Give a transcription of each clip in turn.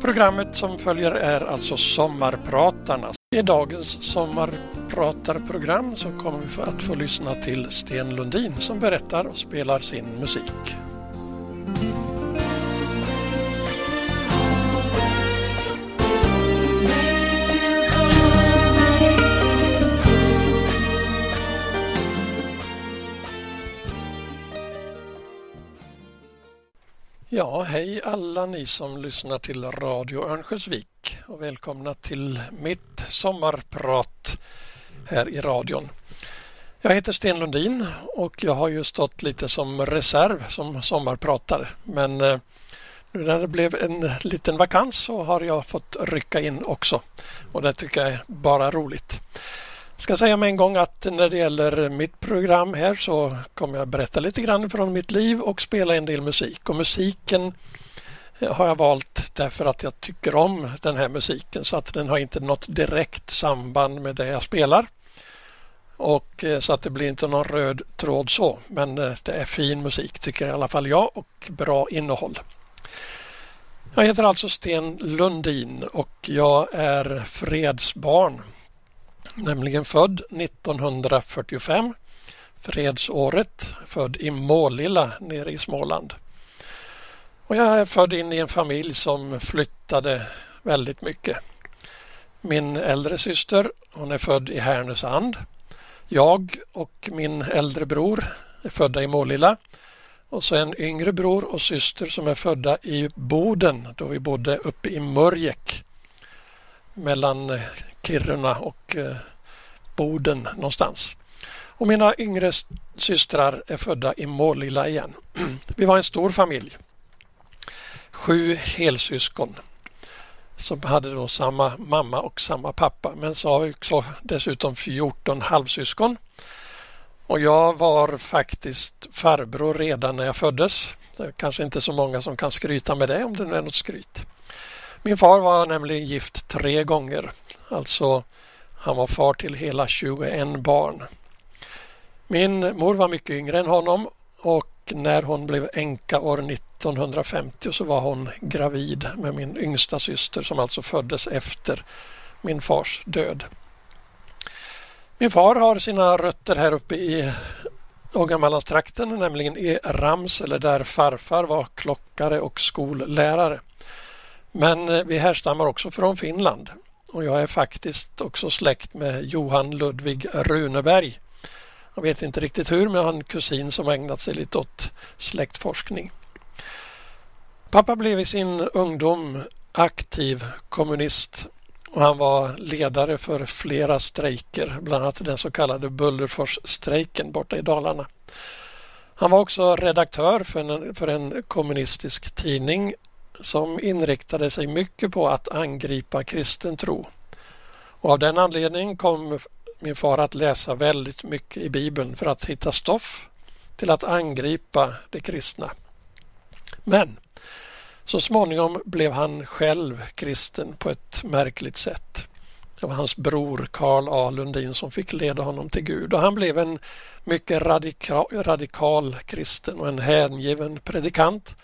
Programmet som följer är alltså Sommarpratarna. I dagens sommarpratarprogram så kommer vi att få lyssna till Sten Lundin som berättar och spelar sin musik. Ja, hej alla ni som lyssnar till Radio Örnsköldsvik och välkomna till mitt sommarprat här i radion. Jag heter Sten Lundin och jag har ju stått lite som reserv som sommarpratare men eh, nu när det blev en liten vakans så har jag fått rycka in också och det tycker jag är bara roligt. Jag ska säga med en gång att när det gäller mitt program här så kommer jag berätta lite grann från mitt liv och spela en del musik. Och musiken eh, har jag valt därför att jag tycker om den här musiken så att den har inte något direkt samband med det jag spelar. Och eh, så att det blir inte någon röd tråd så. Men eh, det är fin musik tycker i alla fall jag och bra innehåll. Jag heter alltså Sten Lundin och jag är fredsbarn nämligen född 1945, fredsåret, född i Målilla nere i Småland. Och jag är född in i en familj som flyttade väldigt mycket. Min äldre syster, hon är född i Härnösand. Jag och min äldre bror är födda i Målilla. Och så en yngre bror och syster som är födda i Boden då vi bodde uppe i Mörjek mellan Kiruna och eh, Boden någonstans. Och mina yngre systrar är födda i Målilla igen. Vi var en stor familj. Sju helsyskon som hade då samma mamma och samma pappa. Men så har vi också dessutom 14 halvsyskon. Och jag var faktiskt farbror redan när jag föddes. Det är kanske inte så många som kan skryta med det om det nu är något skryt. Min far var nämligen gift tre gånger. Alltså han var far till hela 21 barn. Min mor var mycket yngre än honom och när hon blev änka år 1950 så var hon gravid med min yngsta syster som alltså föddes efter min fars död. Min far har sina rötter här uppe i Ångermanlandstrakten, nämligen i Ramsele där farfar var klockare och skollärare. Men eh, vi härstammar också från Finland och jag är faktiskt också släkt med Johan Ludvig Runeberg. Jag vet inte riktigt hur men jag har en kusin som ägnat sig lite åt släktforskning. Pappa blev i sin ungdom aktiv kommunist och han var ledare för flera strejker, bland annat den så kallade Bullerforsstrejken borta i Dalarna. Han var också redaktör för en, för en kommunistisk tidning som inriktade sig mycket på att angripa kristen tro. Och av den anledningen kom min far att läsa väldigt mycket i Bibeln för att hitta stoff till att angripa det kristna. Men så småningom blev han själv kristen på ett märkligt sätt. Det var hans bror Karl A Lundin som fick leda honom till Gud och han blev en mycket radikal, radikal kristen och en hängiven predikant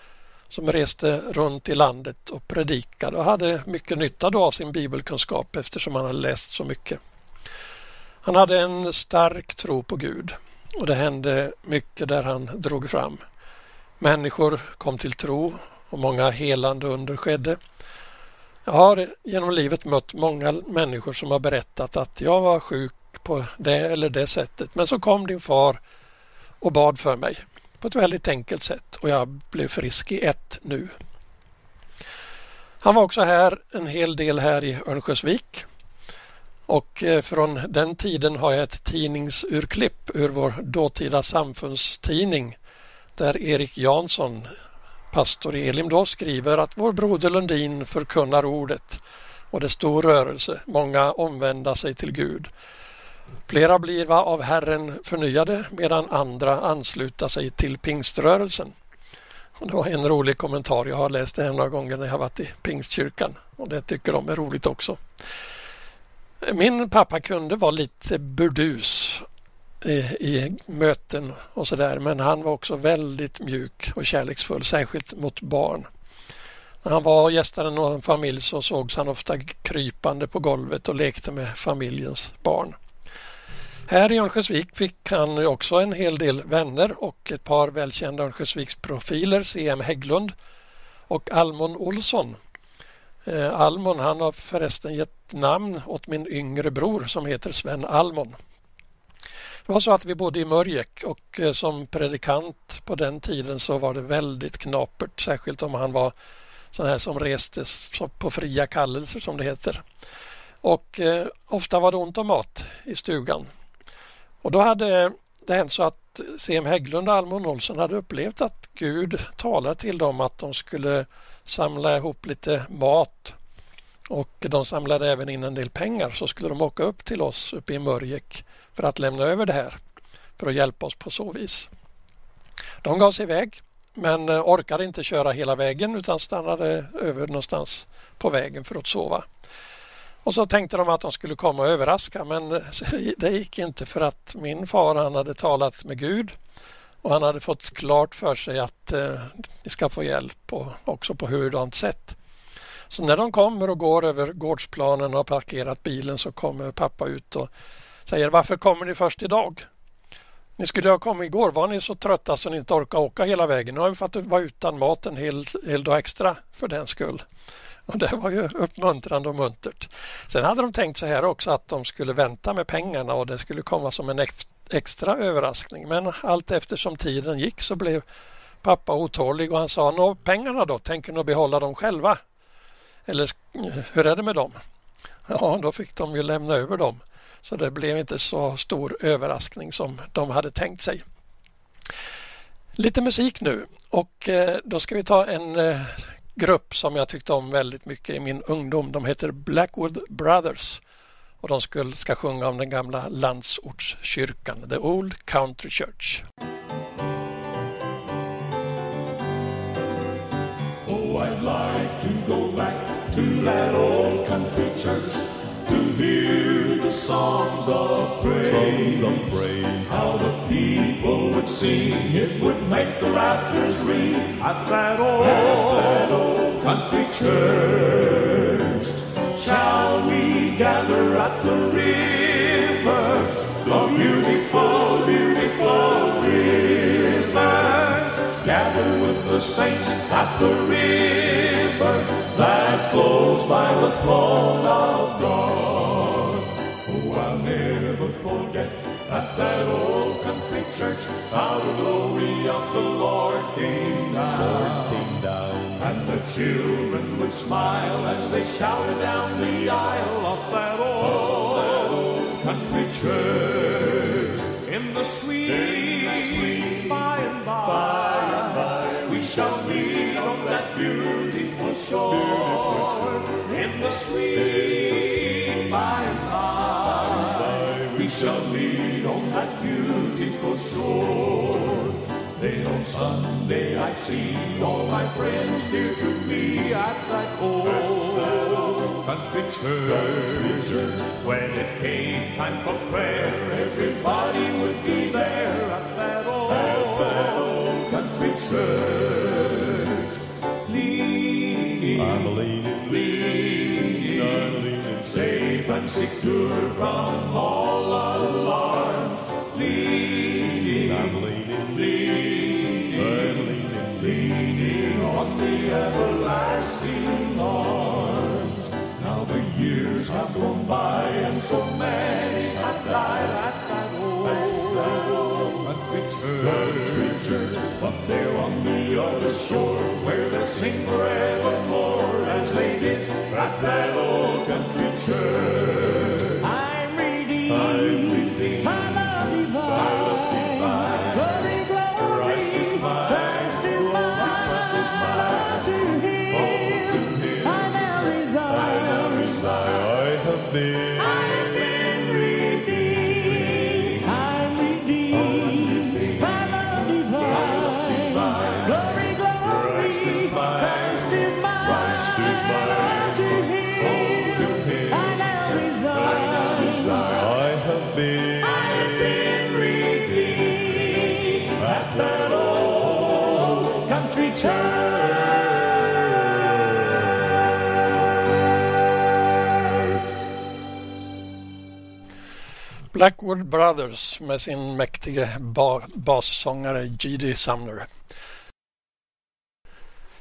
som reste runt i landet och predikade och hade mycket nytta av sin bibelkunskap eftersom han hade läst så mycket. Han hade en stark tro på Gud och det hände mycket där han drog fram. Människor kom till tro och många helande under skedde. Jag har genom livet mött många människor som har berättat att jag var sjuk på det eller det sättet men så kom din far och bad för mig på ett väldigt enkelt sätt och jag blev frisk i ett nu. Han var också här en hel del här i Örnsköldsvik och eh, från den tiden har jag ett tidningsurklipp ur vår dåtida samfundstidning där Erik Jansson, pastor i Elim då, skriver att vår broder Lundin förkunnar ordet och det är stor rörelse, många omvända sig till Gud. Flera blir av Herren förnyade medan andra ansluta sig till pingströrelsen. Och det var en rolig kommentar. Jag har läst det här några gånger när jag har varit i pingstkyrkan och det tycker de är roligt också. Min pappa kunde vara lite burdus i, i möten och sådär men han var också väldigt mjuk och kärleksfull, särskilt mot barn. När han var och gästade någon familj så sågs han ofta krypande på golvet och lekte med familjens barn. Här i Örnsköldsvik fick han också en hel del vänner och ett par välkända Örnsköldsviksprofiler, C.M. Hägglund och Almon Olsson. Eh, Almon han har förresten gett namn åt min yngre bror som heter Sven Almon. Det var så att vi bodde i Mörjek och eh, som predikant på den tiden så var det väldigt knapert, särskilt om han var sån här som restes på fria kallelser som det heter. Och eh, ofta var det ont om mat i stugan. Och då hade det hänt så att C.M. Hägglund och Almon Olsson hade upplevt att Gud talade till dem att de skulle samla ihop lite mat och de samlade även in en del pengar så skulle de åka upp till oss uppe i Mörjek för att lämna över det här för att hjälpa oss på så vis. De gav sig iväg men eh, orkade inte köra hela vägen utan stannade över någonstans på vägen för att sova. Och så tänkte de att de skulle komma och överraska men det gick inte för att min far han hade talat med Gud och han hade fått klart för sig att eh, ni ska få hjälp och också på hurdant sätt. Så när de kommer och går över gårdsplanen och har parkerat bilen så kommer pappa ut och säger varför kommer ni först idag? Ni skulle ha kommit igår. Var ni så trötta så ni inte orkar åka hela vägen? Nu har vi fått vara utan mat en hel, hel dag extra för den skull. Och det var ju uppmuntrande och muntert. Sen hade de tänkt så här också att de skulle vänta med pengarna och det skulle komma som en extra överraskning. Men allt eftersom tiden gick så blev pappa otålig och han sa Nå, pengarna då, tänker ni behålla dem själva? Eller hur är det med dem? Ja, då fick de ju lämna över dem. Så det blev inte så stor överraskning som de hade tänkt sig. Lite musik nu och eh, då ska vi ta en eh, grupp som jag tyckte om väldigt mycket i min ungdom. De heter Blackwood Brothers och de ska sjunga om den gamla landsortskyrkan, The Old Country Church. Songs of praise. Songs of praise. How the people would sing, it would make the rafters ring at that old, at that old country church. Shall we gather at the river, the beautiful, beautiful river? Gather with the saints at the river that flows by the throne of God. How the glory of the Lord came down. Lord came down. And the children would smile as they shouted down the aisle of that old, that old country church. In the sweet, In the sweet by and by, by, and by we shall meet on that beautiful shore, on Sunday I see all my friends dear to me at that old country church. When it came time for prayer, everybody would be there at that old country church. I'm leaning, leaning, I'm leaning, safe and secure from all alarm. By and so many have died at that old country church. But there on the other shore where they sing forevermore as they did at that Blackwood Brothers med sin mäktige ba bassångare G.D. Sumner.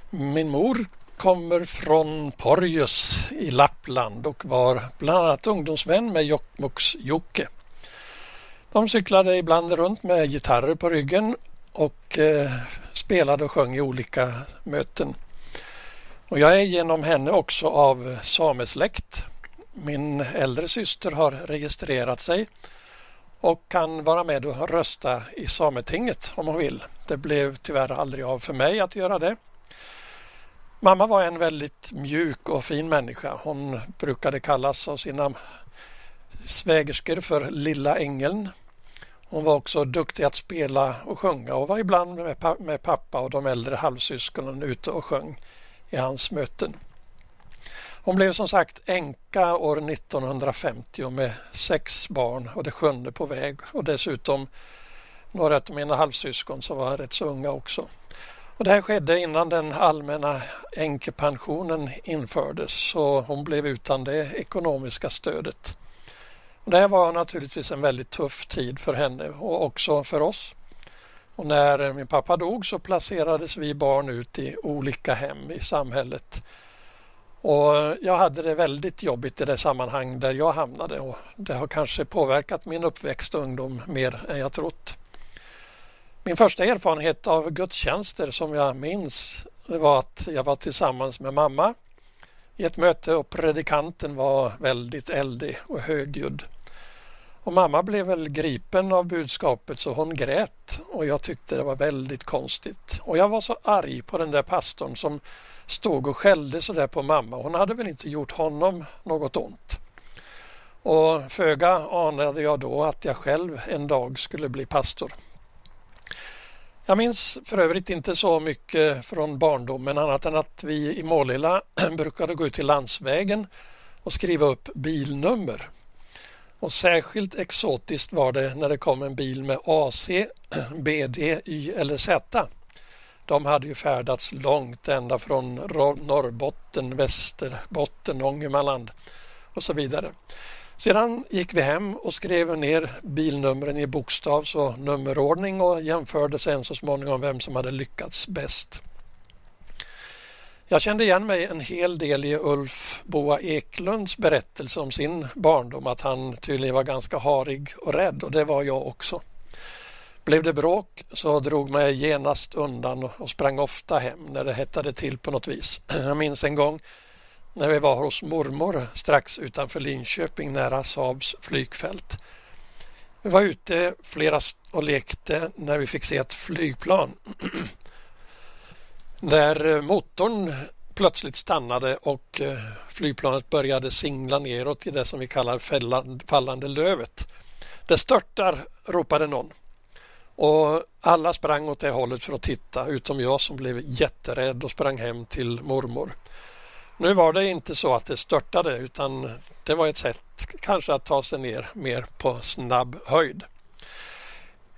Min mor kommer från Porjus i Lappland och var bland annat ungdomsvän med Jokkmokks Jocke. De cyklade ibland runt med gitarrer på ryggen och eh, spelade och sjöng i olika möten. Och jag är genom henne också av samesläkt. Min äldre syster har registrerat sig och kan vara med och rösta i Sametinget om hon vill. Det blev tyvärr aldrig av för mig att göra det. Mamma var en väldigt mjuk och fin människa. Hon brukade kallas av sina svägerskor för Lilla Ängeln. Hon var också duktig att spela och sjunga och var ibland med pappa och de äldre halvsyskonen ute och sjöng i hans möten. Hon blev som sagt änka år 1950 med sex barn och det sjunde på väg och dessutom några av mina halvsyskon som var rätt så unga också. Och det här skedde innan den allmänna änkepensionen infördes så hon blev utan det ekonomiska stödet. Och det här var naturligtvis en väldigt tuff tid för henne och också för oss. Och när min pappa dog så placerades vi barn ut i olika hem i samhället. Och jag hade det väldigt jobbigt i det sammanhang där jag hamnade och det har kanske påverkat min uppväxt och ungdom mer än jag trott. Min första erfarenhet av gudstjänster som jag minns det var att jag var tillsammans med mamma i ett möte och predikanten var väldigt eldig och högljudd. Och mamma blev väl gripen av budskapet så hon grät och jag tyckte det var väldigt konstigt. Och jag var så arg på den där pastorn som stod och skällde så där på mamma. Hon hade väl inte gjort honom något ont. Och föga anade jag då att jag själv en dag skulle bli pastor. Jag minns för övrigt inte så mycket från barndomen annat än att vi i Målilla brukade gå ut till landsvägen och skriva upp bilnummer. Och särskilt exotiskt var det när det kom en bil med AC, BD, Y eller Z. De hade ju färdats långt ända från Norrbotten, Västerbotten, Ångermanland och så vidare. Sedan gick vi hem och skrev ner bilnumren i bokstavs och nummerordning och jämförde sen så småningom vem som hade lyckats bäst. Jag kände igen mig en hel del i Ulf Boa Eklunds berättelse om sin barndom att han tydligen var ganska harig och rädd och det var jag också. Blev det bråk så drog man genast undan och sprang ofta hem när det hettade till på något vis. Jag minns en gång när vi var hos mormor strax utanför Linköping nära Saabs flygfält. Vi var ute flera och lekte när vi fick se ett flygplan där eh, motorn plötsligt stannade och eh, flygplanet började singla neråt i det som vi kallar fallande lövet. Det störtar, ropade någon. Och alla sprang åt det hållet för att titta utom jag som blev jätterädd och sprang hem till mormor. Nu var det inte så att det störtade utan det var ett sätt kanske att ta sig ner mer på snabb höjd.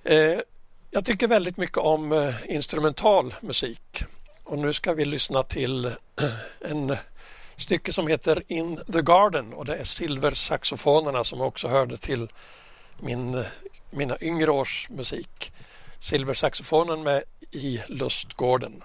Eh, jag tycker väldigt mycket om instrumental musik och nu ska vi lyssna till en stycke som heter In the Garden och det är silversaxofonerna som också hörde till min, mina yngre års musik. Silversaxofonen med i Lustgården.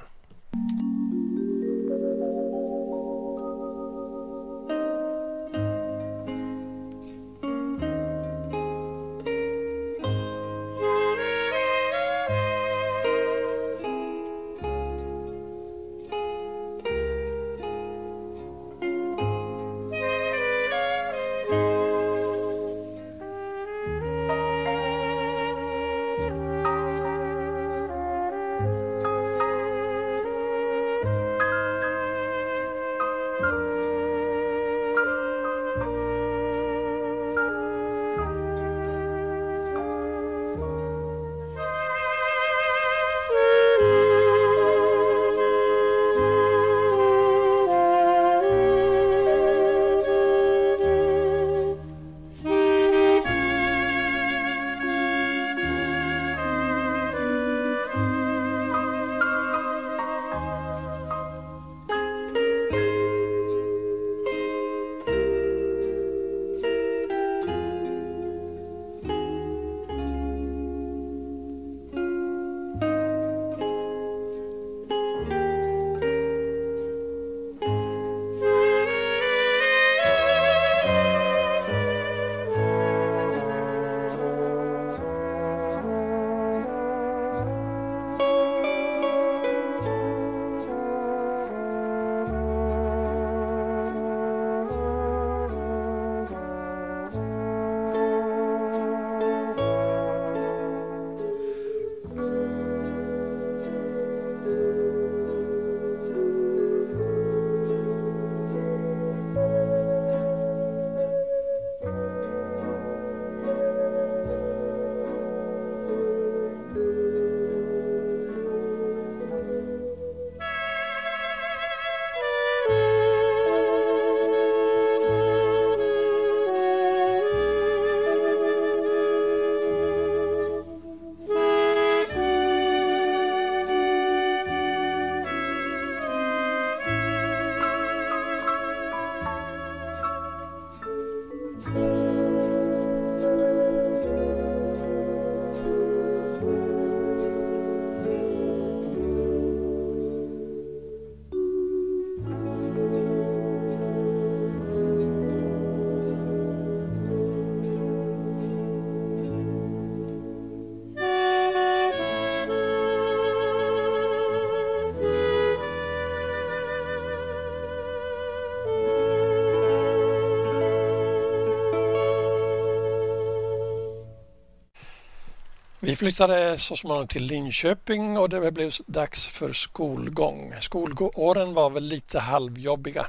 Vi flyttade så småningom till Linköping och det blev dags för skolgång. Skolåren var väl lite halvjobbiga.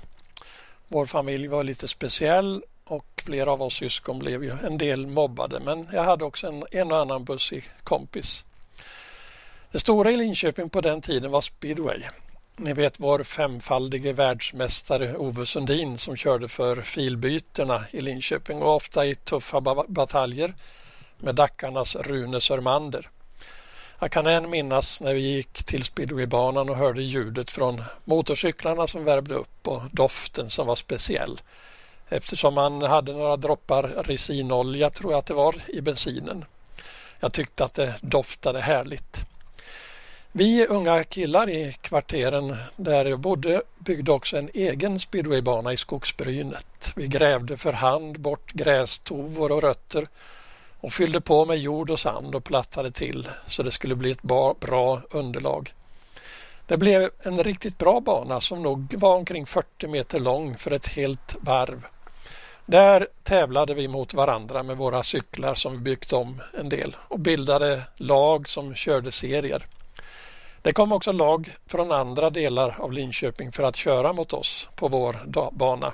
Vår familj var lite speciell och flera av oss syskon blev ju en del mobbade men jag hade också en, en och annan bussig kompis. Det stora i Linköping på den tiden var speedway. Ni vet vår femfaldige världsmästare Ove Sundin som körde för filbyterna i Linköping och ofta i tuffa bataljer med Dackarnas Rune Sörmander. Jag kan än minnas när vi gick till speedwaybanan och hörde ljudet från motorcyklarna som värmde upp och doften som var speciell. Eftersom man hade några droppar resinolja tror jag att det var i bensinen. Jag tyckte att det doftade härligt. Vi unga killar i kvarteren där jag bodde byggde också en egen speedwaybana i skogsbrynet. Vi grävde för hand bort grästovor och rötter och fyllde på med jord och sand och plattade till så det skulle bli ett bra underlag. Det blev en riktigt bra bana som nog var omkring 40 meter lång för ett helt varv. Där tävlade vi mot varandra med våra cyklar som vi byggt om en del och bildade lag som körde serier. Det kom också lag från andra delar av Linköping för att köra mot oss på vår bana.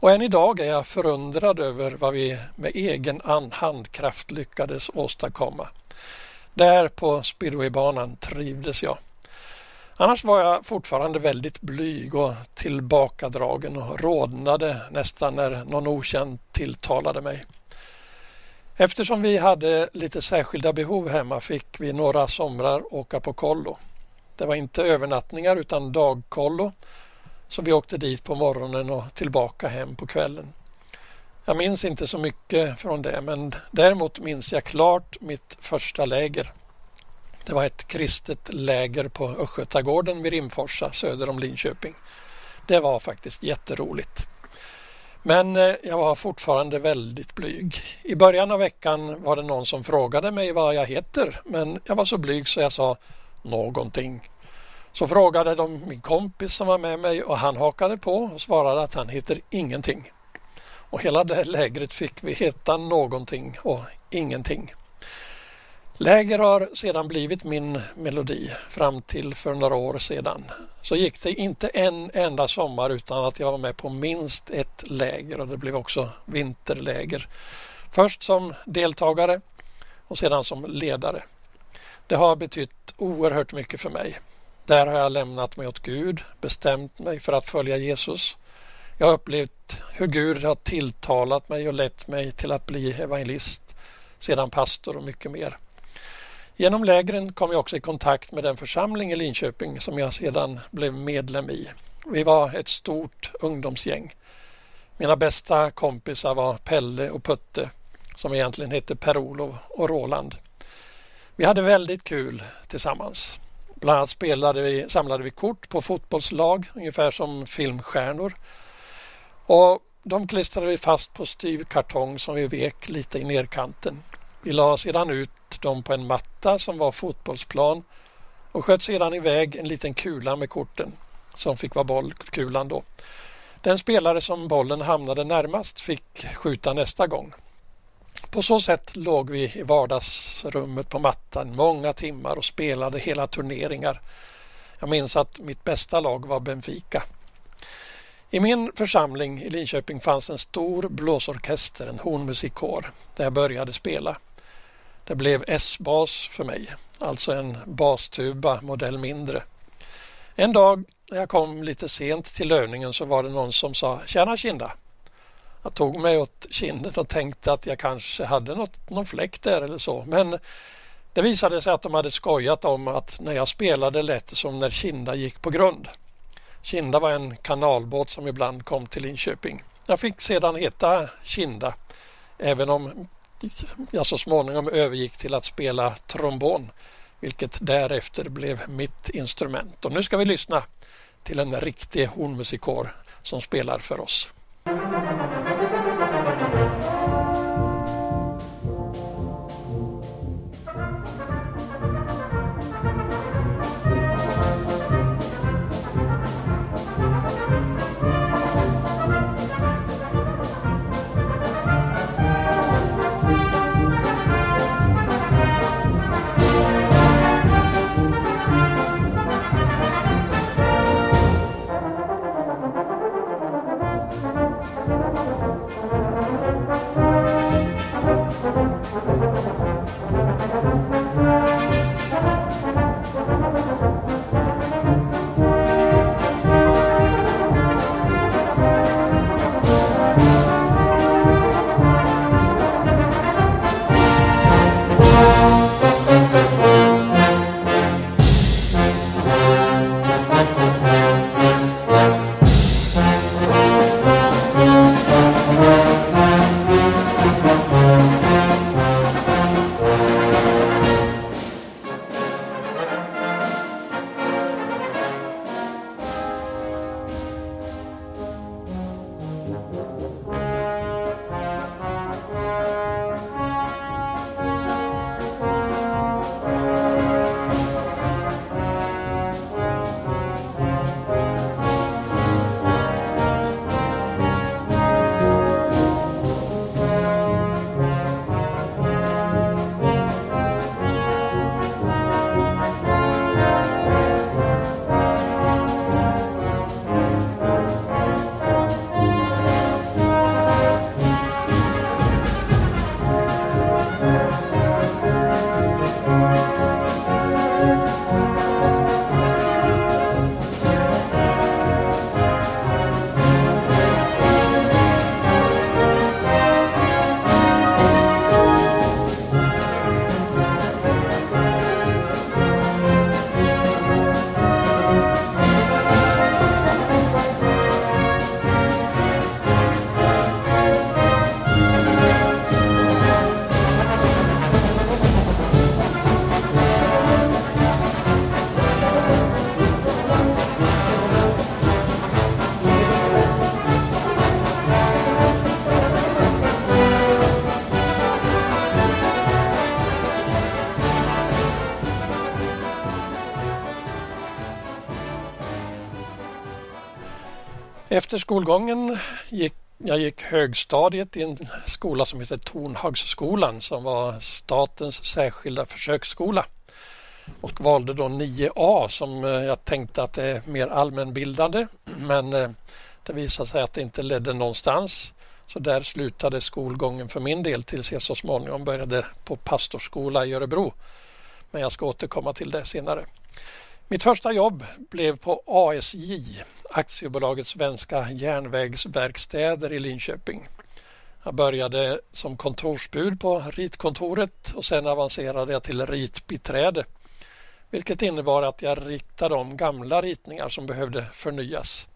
Och än idag är jag förundrad över vad vi med egen handkraft lyckades åstadkomma. Där på speedwaybanan trivdes jag. Annars var jag fortfarande väldigt blyg och tillbakadragen och rodnade nästan när någon okänd tilltalade mig. Eftersom vi hade lite särskilda behov hemma fick vi några somrar åka på kollo. Det var inte övernattningar utan dagkollo så vi åkte dit på morgonen och tillbaka hem på kvällen. Jag minns inte så mycket från det men däremot minns jag klart mitt första läger. Det var ett kristet läger på Östgötagården vid Rimforsa söder om Linköping. Det var faktiskt jätteroligt. Men eh, jag var fortfarande väldigt blyg. I början av veckan var det någon som frågade mig vad jag heter men jag var så blyg så jag sa någonting. Så frågade de min kompis som var med mig och han hakade på och svarade att han heter ingenting. Och hela det lägret fick vi heta någonting och ingenting. Läger har sedan blivit min melodi fram till för några år sedan. Så gick det inte en enda sommar utan att jag var med på minst ett läger och det blev också vinterläger. Först som deltagare och sedan som ledare. Det har betytt oerhört mycket för mig. Där har jag lämnat mig åt Gud, bestämt mig för att följa Jesus. Jag har upplevt hur Gud har tilltalat mig och lett mig till att bli evangelist, sedan pastor och mycket mer. Genom lägren kom jag också i kontakt med den församling i Linköping som jag sedan blev medlem i. Vi var ett stort ungdomsgäng. Mina bästa kompisar var Pelle och Putte som egentligen hette Per-Olof och Roland. Vi hade väldigt kul tillsammans. Bland annat spelade vi, samlade vi kort på fotbollslag, ungefär som filmstjärnor. Och de klistrade vi fast på styv kartong som vi vek lite i nerkanten. Vi la sedan ut dem på en matta som var fotbollsplan och sköt sedan iväg en liten kula med korten som fick vara bollkulan då. Den spelare som bollen hamnade närmast fick skjuta nästa gång. På så sätt låg vi i vardagsrummet på mattan många timmar och spelade hela turneringar. Jag minns att mitt bästa lag var Benfica. I min församling i Linköping fanns en stor blåsorkester, en hornmusikkår, där jag började spela. Det blev S-bas för mig, alltså en bastuba modell mindre. En dag när jag kom lite sent till övningen så var det någon som sa Tjena Kinda! Jag tog mig åt kinden och tänkte att jag kanske hade något, någon fläkt där eller så. Men det visade sig att de hade skojat om att när jag spelade lät det som när Kinda gick på grund. Kinda var en kanalbåt som ibland kom till Linköping. Jag fick sedan heta Kinda även om jag så småningom övergick till att spela trombon vilket därefter blev mitt instrument. Och nu ska vi lyssna till en riktig hornmusikår som spelar för oss. Efter skolgången gick jag gick högstadiet i en skola som heter Tornhagsskolan som var statens särskilda försöksskola och valde då 9A som eh, jag tänkte att det är mer allmänbildande men eh, det visade sig att det inte ledde någonstans. Så där slutade skolgången för min del tills jag så småningom började på pastorskola i Örebro. Men jag ska återkomma till det senare. Mitt första jobb blev på ASJ, Aktiebolaget Svenska Järnvägsverkstäder i Linköping. Jag började som kontorsbud på ritkontoret och sen avancerade jag till ritbiträde. Vilket innebar att jag ritade om gamla ritningar som behövde förnyas.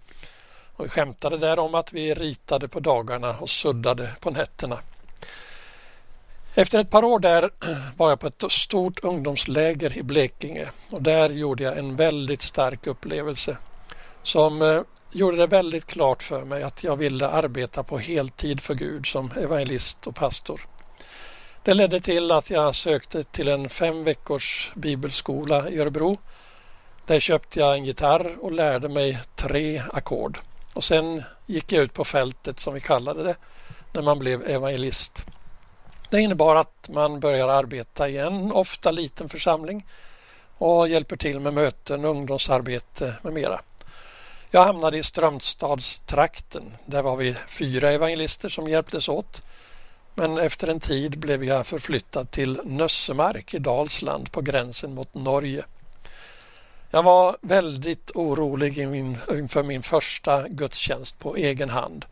Och vi skämtade där om att vi ritade på dagarna och suddade på nätterna. Efter ett par år där var jag på ett stort ungdomsläger i Blekinge och där gjorde jag en väldigt stark upplevelse som eh, gjorde det väldigt klart för mig att jag ville arbeta på heltid för Gud som evangelist och pastor. Det ledde till att jag sökte till en fem veckors bibelskola i Örebro. Där köpte jag en gitarr och lärde mig tre ackord. Och sen gick jag ut på fältet som vi kallade det när man blev evangelist. Det innebar att man börjar arbeta i en ofta liten församling och hjälper till med möten, ungdomsarbete med mera. Jag hamnade i Strömstadstrakten. Där var vi fyra evangelister som hjälptes åt. Men efter en tid blev jag förflyttad till Nössemark i Dalsland på gränsen mot Norge. Jag var väldigt orolig inför min första gudstjänst på egen hand.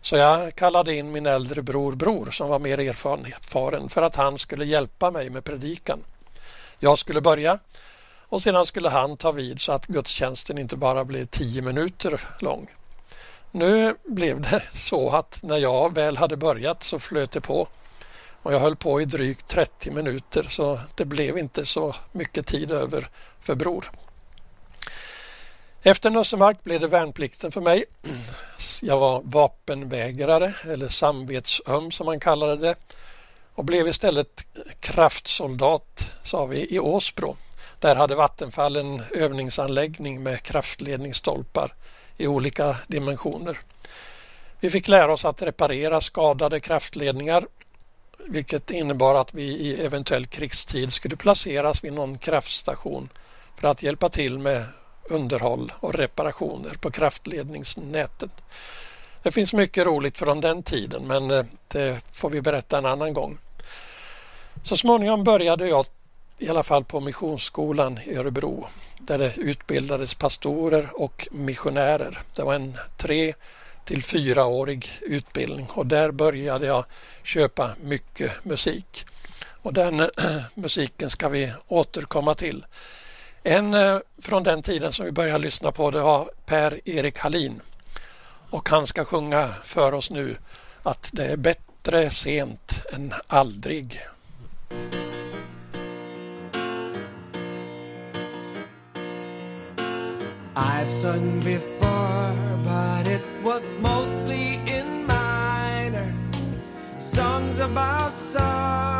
Så jag kallade in min äldre bror Bror som var mer erfaren för att han skulle hjälpa mig med predikan. Jag skulle börja och sedan skulle han ta vid så att gudstjänsten inte bara blev tio minuter lång. Nu blev det så att när jag väl hade börjat så flöt det på och jag höll på i drygt 30 minuter så det blev inte så mycket tid över för Bror. Efter Nössemark blev det värnplikten för mig. Jag var vapenvägrare eller samvetsöm som man kallade det och blev istället kraftsoldat sa vi i Åsbro. Där hade Vattenfall en övningsanläggning med kraftledningsstolpar i olika dimensioner. Vi fick lära oss att reparera skadade kraftledningar vilket innebar att vi i eventuell krigstid skulle placeras vid någon kraftstation för att hjälpa till med underhåll och reparationer på kraftledningsnätet. Det finns mycket roligt från den tiden men eh, det får vi berätta en annan gång. Så småningom började jag i alla fall på Missionsskolan i Örebro där det utbildades pastorer och missionärer. Det var en tre till fyraårig utbildning och där började jag köpa mycket musik. Och den musiken ska vi återkomma till. En eh, från den tiden som vi började lyssna på det var Per-Erik Hallin. Och han ska sjunga för oss nu att det är bättre sent än aldrig. I've sung before, but it was mostly in minor songs about sorrow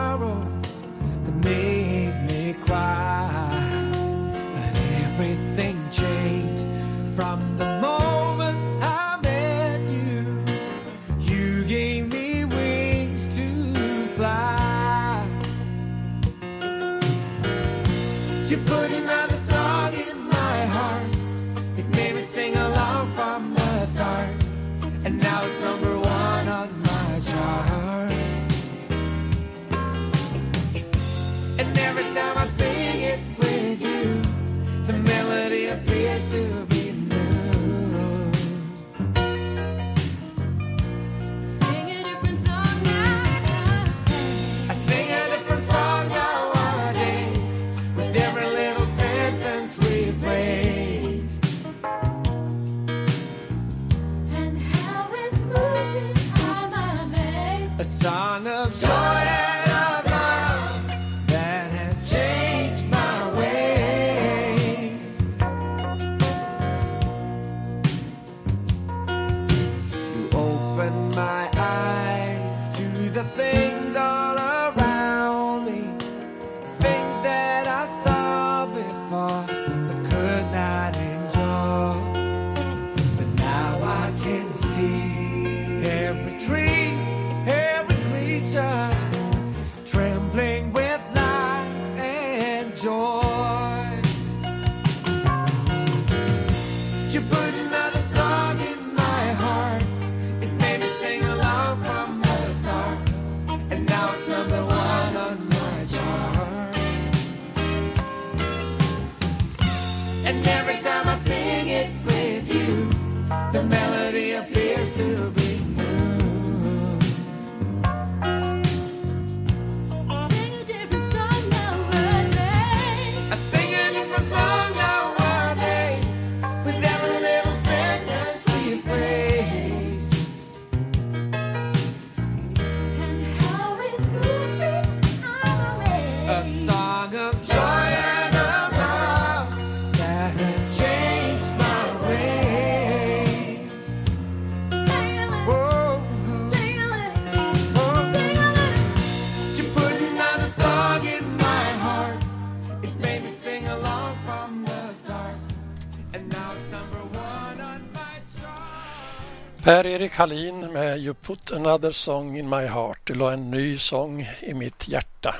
Per-Erik Hallin med You put another song in my heart. Du la en ny sång i mitt hjärta.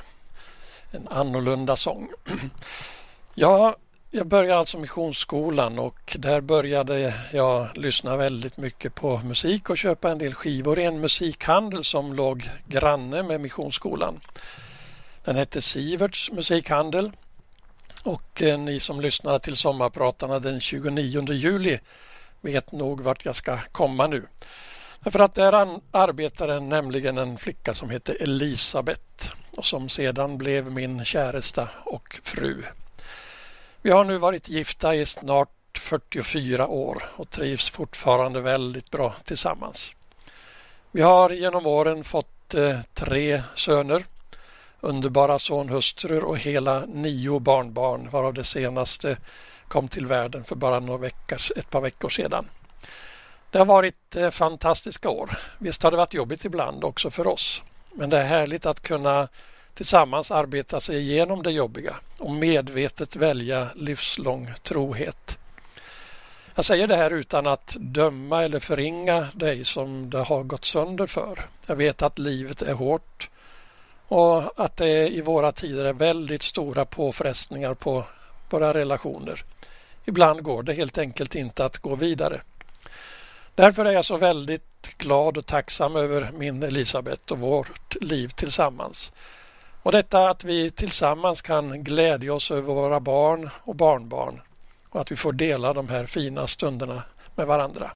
En annorlunda sång. ja, jag började alltså Missionsskolan och där började jag lyssna väldigt mycket på musik och köpa en del skivor i en musikhandel som låg granne med Missionsskolan. Den hette Siverts musikhandel och eh, ni som lyssnade till sommarpratarna den 29 juli vet nog vart jag ska komma nu. För att där arbetade nämligen en flicka som hette Elisabeth och som sedan blev min käresta och fru. Vi har nu varit gifta i snart 44 år och trivs fortfarande väldigt bra tillsammans. Vi har genom åren fått eh, tre söner, underbara sonhustrur och hela nio barnbarn varav det senaste kom till världen för bara några veckor, ett par veckor sedan. Det har varit eh, fantastiska år. Visst har det varit jobbigt ibland också för oss. Men det är härligt att kunna tillsammans arbeta sig igenom det jobbiga och medvetet välja livslång trohet. Jag säger det här utan att döma eller förringa dig som det har gått sönder för. Jag vet att livet är hårt och att det i våra tider är väldigt stora påfrestningar på våra relationer. Ibland går det helt enkelt inte att gå vidare. Därför är jag så väldigt glad och tacksam över min Elisabet och vårt liv tillsammans. Och detta att vi tillsammans kan glädja oss över våra barn och barnbarn och att vi får dela de här fina stunderna med varandra.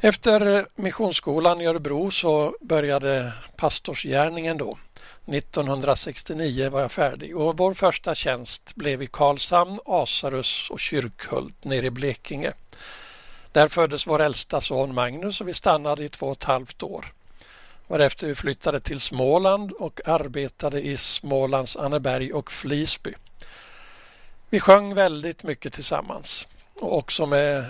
Efter Missionsskolan i Örebro så började pastorsgärningen då. 1969 var jag färdig och vår första tjänst blev i Karlshamn, Asarus och Kyrkhult nere i Blekinge. Där föddes vår äldsta son Magnus och vi stannade i två och ett halvt år. Varefter vi flyttade till Småland och arbetade i Smålands Anneberg och Flisby. Vi sjöng väldigt mycket tillsammans och också med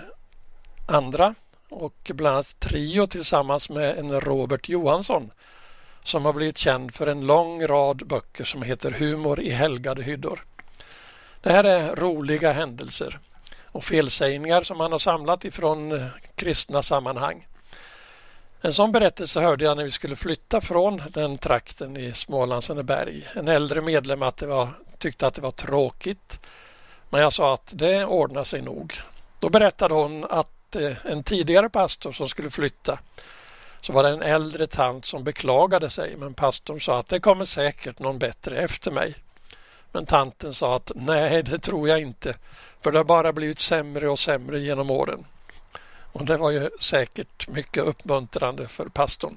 andra och bland annat trio tillsammans med en Robert Johansson som har blivit känd för en lång rad böcker som heter Humor i helgade hyddor. Det här är roliga händelser och felsägningar som han har samlat ifrån eh, kristna sammanhang. En sån berättelse hörde jag när vi skulle flytta från den trakten i Smålandsenneberg. En äldre medlem att det var, tyckte att det var tråkigt men jag sa att det ordnar sig nog. Då berättade hon att en tidigare pastor som skulle flytta så var det en äldre tant som beklagade sig men pastorn sa att det kommer säkert någon bättre efter mig. Men tanten sa att nej, det tror jag inte för det har bara blivit sämre och sämre genom åren. Och det var ju säkert mycket uppmuntrande för pastorn.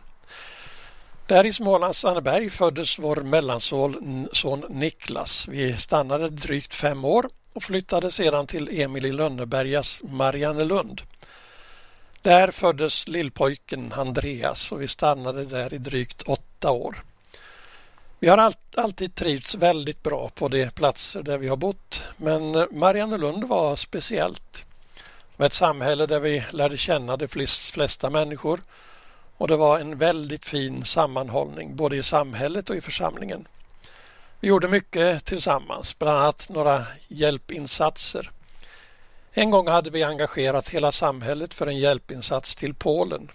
Där i Smålands Anneberg föddes vår mellanson Niklas. Vi stannade drygt fem år och flyttade sedan till Emil i Lönnebergas Mariannelund. Där föddes lillpojken Andreas och vi stannade där i drygt åtta år. Vi har alltid trivts väldigt bra på de platser där vi har bott men Mariannelund var speciellt. Med ett samhälle där vi lärde känna de flesta människor och det var en väldigt fin sammanhållning både i samhället och i församlingen. Vi gjorde mycket tillsammans, bland annat några hjälpinsatser. En gång hade vi engagerat hela samhället för en hjälpinsats till Polen.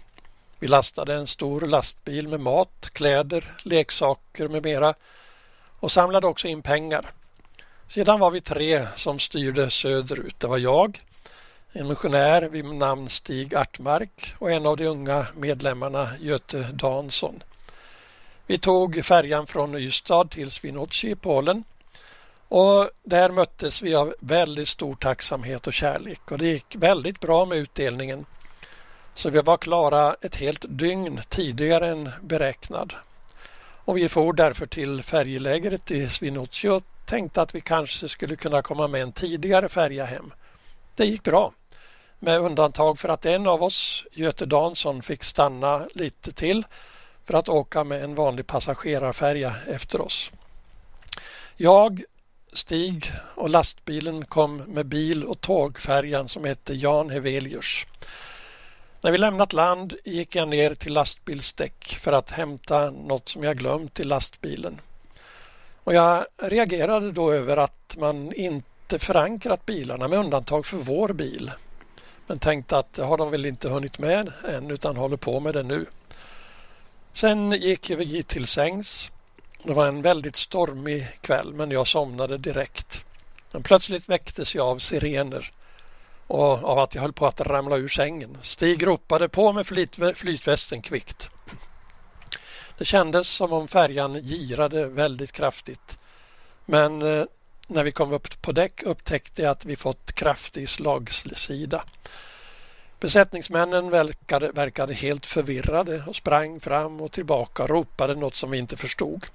Vi lastade en stor lastbil med mat, kläder, leksaker med mera och samlade också in pengar. Sedan var vi tre som styrde söderut. Det var jag, en missionär vid namn Stig Artmark och en av de unga medlemmarna Göte Dansson. Vi tog färjan från Ystad till Swinoujscie i Polen och där möttes vi av väldigt stor tacksamhet och kärlek och det gick väldigt bra med utdelningen. Så vi var klara ett helt dygn tidigare än beräknad. Och vi for därför till färjelägret i Swinoujscie och tänkte att vi kanske skulle kunna komma med en tidigare färja hem. Det gick bra. Med undantag för att en av oss, Göte Dansson, fick stanna lite till för att åka med en vanlig passagerarfärja efter oss. Jag, Stig och lastbilen kom med bil och tågfärjan som hette Jan Hevelius. När vi lämnat land gick jag ner till lastbilsdäck för att hämta något som jag glömt i lastbilen. Och jag reagerade då över att man inte förankrat bilarna med undantag för vår bil. Men tänkte att det har de väl inte hunnit med än utan håller på med det nu. Sen gick vi till sängs. Det var en väldigt stormig kväll men jag somnade direkt. Men plötsligt väcktes jag av sirener och av att jag höll på att ramla ur sängen. Stig ropade på med flytvästen kvickt. Det kändes som om färjan girade väldigt kraftigt. Men eh, när vi kom upp på däck upptäckte jag att vi fått kraftig slagsida. Besättningsmännen verkade, verkade helt förvirrade och sprang fram och tillbaka och ropade något som vi inte förstod.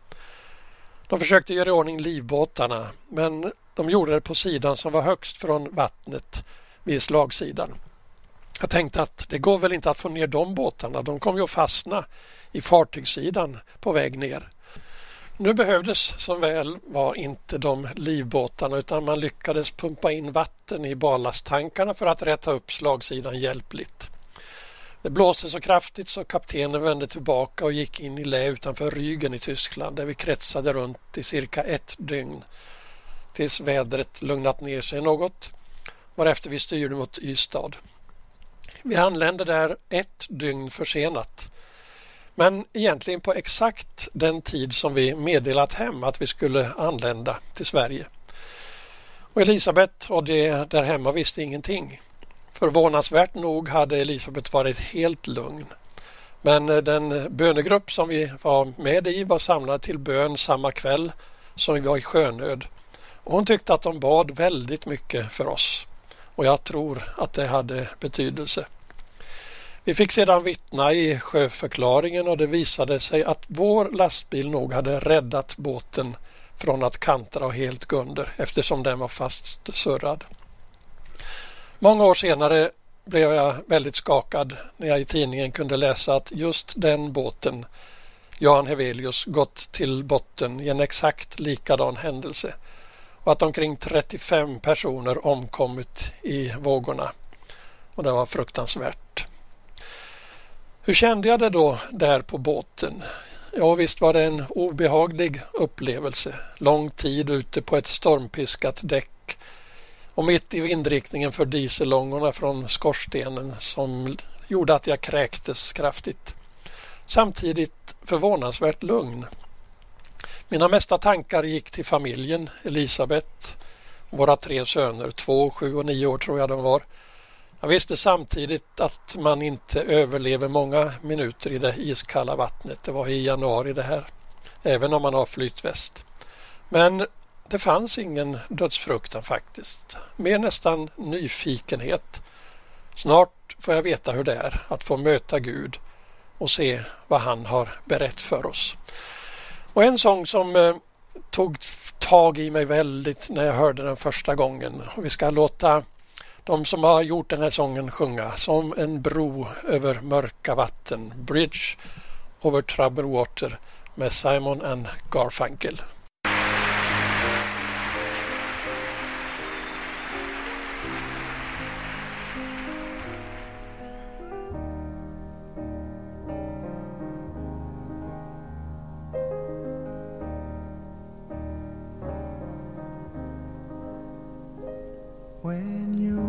De försökte göra i ordning livbåtarna men de gjorde det på sidan som var högst från vattnet vid slagsidan. Jag tänkte att det går väl inte att få ner de båtarna. De kommer ju att fastna i fartygssidan på väg ner. Nu behövdes som väl var inte de livbåtarna utan man lyckades pumpa in vatten i ballasttankarna för att rätta upp slagsidan hjälpligt. Det blåste så kraftigt så kaptenen vände tillbaka och gick in i lä utanför Rügen i Tyskland där vi kretsade runt i cirka ett dygn tills vädret lugnat ner sig något varefter vi styrde mot Ystad. Vi anlände där ett dygn försenat men egentligen på exakt den tid som vi meddelat hem att vi skulle anlända till Sverige. Och Elisabet och de där hemma visste ingenting. Förvånansvärt nog hade Elisabet varit helt lugn. Men eh, den bönegrupp som vi var med i var samlad till bön samma kväll som vi var i sjönöd. Och hon tyckte att de bad väldigt mycket för oss. Och jag tror att det hade betydelse. Vi fick sedan vittna i sjöförklaringen och det visade sig att vår lastbil nog hade räddat båten från att kantra och helt gå under eftersom den var fast surrad. Många år senare blev jag väldigt skakad när jag i tidningen kunde läsa att just den båten, Jan Hevelius, gått till botten i en exakt likadan händelse och att omkring 35 personer omkommit i vågorna. Och det var fruktansvärt. Hur kände jag det då där på båten? Ja visst var det en obehaglig upplevelse. Lång tid ute på ett stormpiskat däck och mitt i vindriktningen för diesellångorna från skorstenen som gjorde att jag kräktes kraftigt. Samtidigt förvånansvärt lugn. Mina mesta tankar gick till familjen, Elisabeth, våra tre söner, två, sju och nio år tror jag de var. Jag visste samtidigt att man inte överlever många minuter i det iskalla vattnet. Det var i januari det här, även om man har flytväst. Men det fanns ingen dödsfruktan faktiskt, mer nästan nyfikenhet. Snart får jag veta hur det är att få möta Gud och se vad han har berättat för oss. Och en sång som eh, tog tag i mig väldigt när jag hörde den första gången. Och vi ska låta de som har gjort den här sången sjunga som en bro över mörka vatten. Bridge over troubled water med Simon and Garfunkel. when you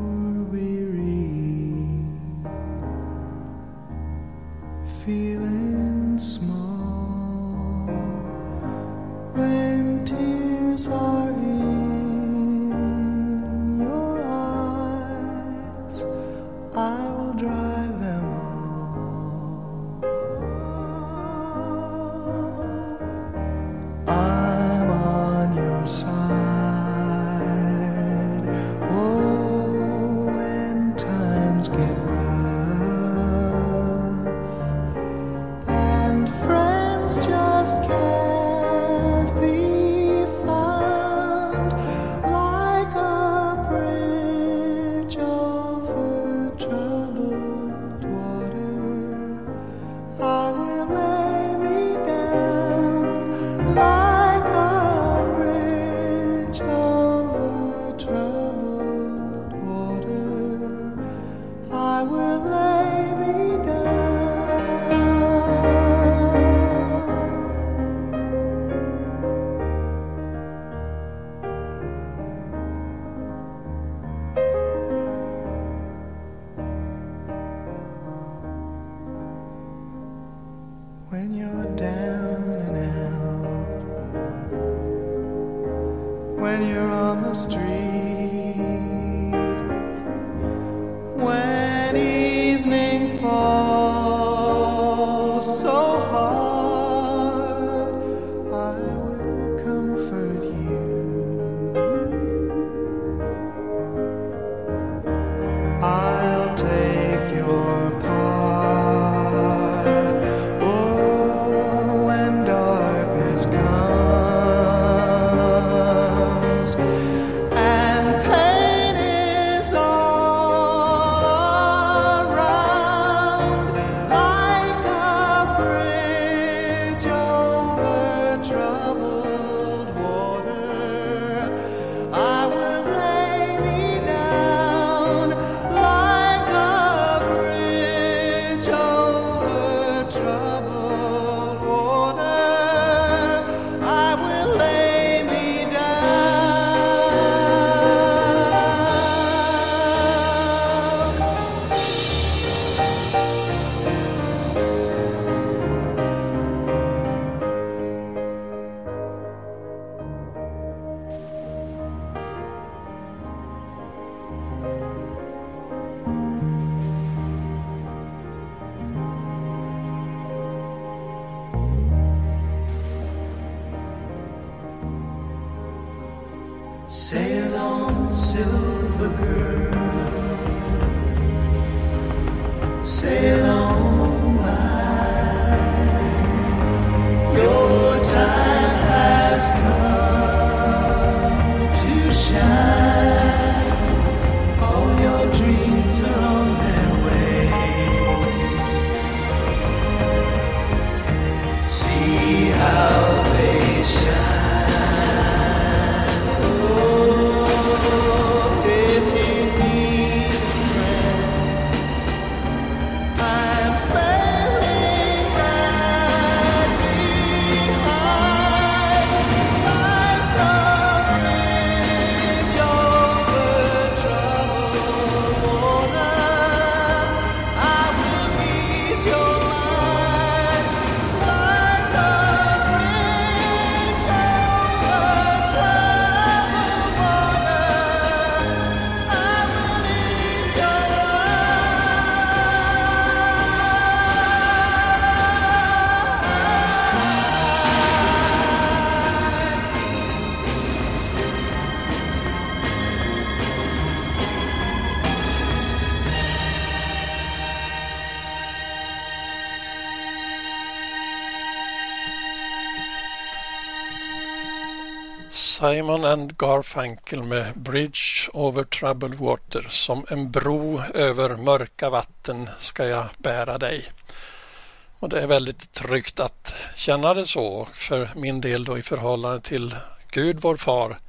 Simon and Garfunkel med Bridge over troubled water. Som en bro över mörka vatten ska jag bära dig. Och det är väldigt tryggt att känna det så för min del då i förhållande till Gud vår far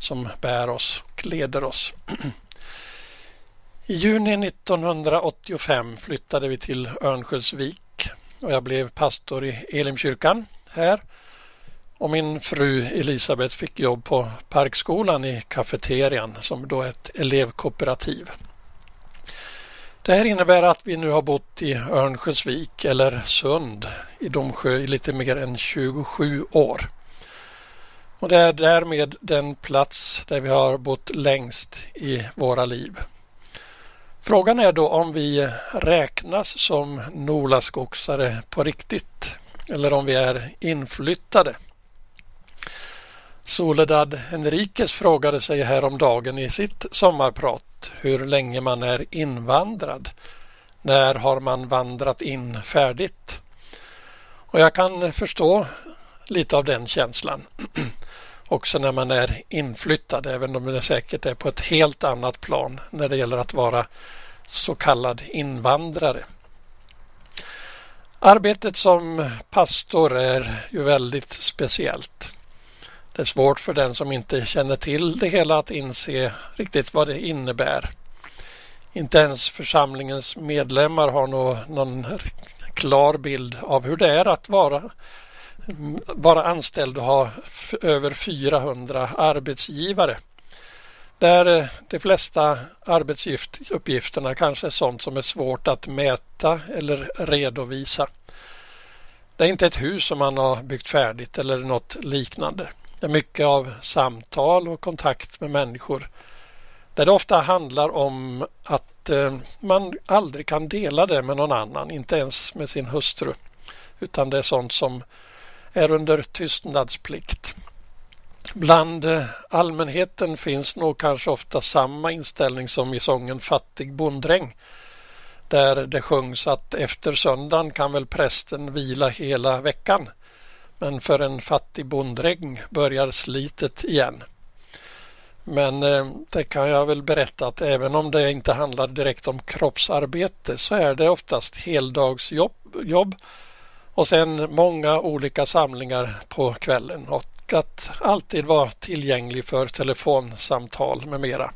som bär oss och leder oss. I juni 1985 flyttade vi till Örnsköldsvik och jag blev pastor i Elimkyrkan här och min fru Elisabeth fick jobb på Parkskolan i kafeterian som då är ett elevkooperativ. Det här innebär att vi nu har bott i Örnsköldsvik eller Sund i Domsjö i lite mer än 27 år. Och det är därmed den plats där vi har bott längst i våra liv. Frågan är då om vi räknas som Nolaskogsare på riktigt eller om vi är inflyttade. Soledad Henriques frågade sig häromdagen i sitt sommarprat hur länge man är invandrad. När har man vandrat in färdigt? Och jag kan förstå lite av den känslan. Också när man är inflyttad, även om det säkert är på ett helt annat plan när det gäller att vara så kallad invandrare. Arbetet som pastor är ju väldigt speciellt. Det är svårt för den som inte känner till det hela att inse riktigt vad det innebär. Inte ens församlingens medlemmar har nog någon klar bild av hur det är att vara, vara anställd och ha över 400 arbetsgivare. Där eh, de flesta arbetsuppgifterna kanske är sånt som är svårt att mäta eller redovisa. Det är inte ett hus som man har byggt färdigt eller något liknande. Det är mycket av samtal och kontakt med människor där det ofta handlar om att eh, man aldrig kan dela det med någon annan, inte ens med sin hustru. Utan det är sånt som är under tystnadsplikt. Bland eh, allmänheten finns nog kanske ofta samma inställning som i sången Fattig bonddräng där det sjungs att efter söndagen kan väl prästen vila hela veckan. Men för en fattig bonddräng börjar slitet igen. Men eh, det kan jag väl berätta att även om det inte handlar direkt om kroppsarbete så är det oftast heldagsjobb jobb, och sen många olika samlingar på kvällen och att alltid vara tillgänglig för telefonsamtal med mera.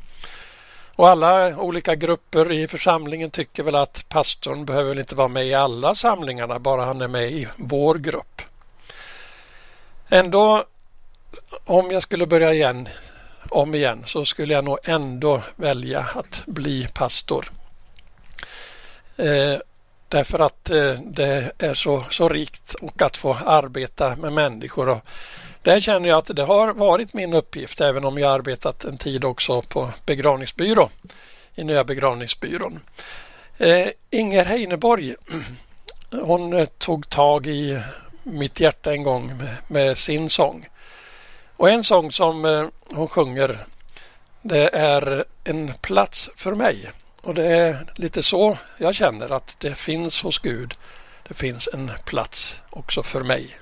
Och alla olika grupper i församlingen tycker väl att pastorn behöver inte vara med i alla samlingarna bara han är med i vår grupp. Ändå, om jag skulle börja igen, om igen så skulle jag nog ändå välja att bli pastor. Eh, därför att eh, det är så, så rikt och att få arbeta med människor. Och där känner jag att det har varit min uppgift även om jag arbetat en tid också på begravningsbyrå i Nya begravningsbyrån. Eh, Inger Heineborg hon eh, tog tag i mitt hjärta en gång med, med sin sång. Och en sång som eh, hon sjunger det är En plats för mig. Och det är lite så jag känner att det finns hos Gud. Det finns en plats också för mig.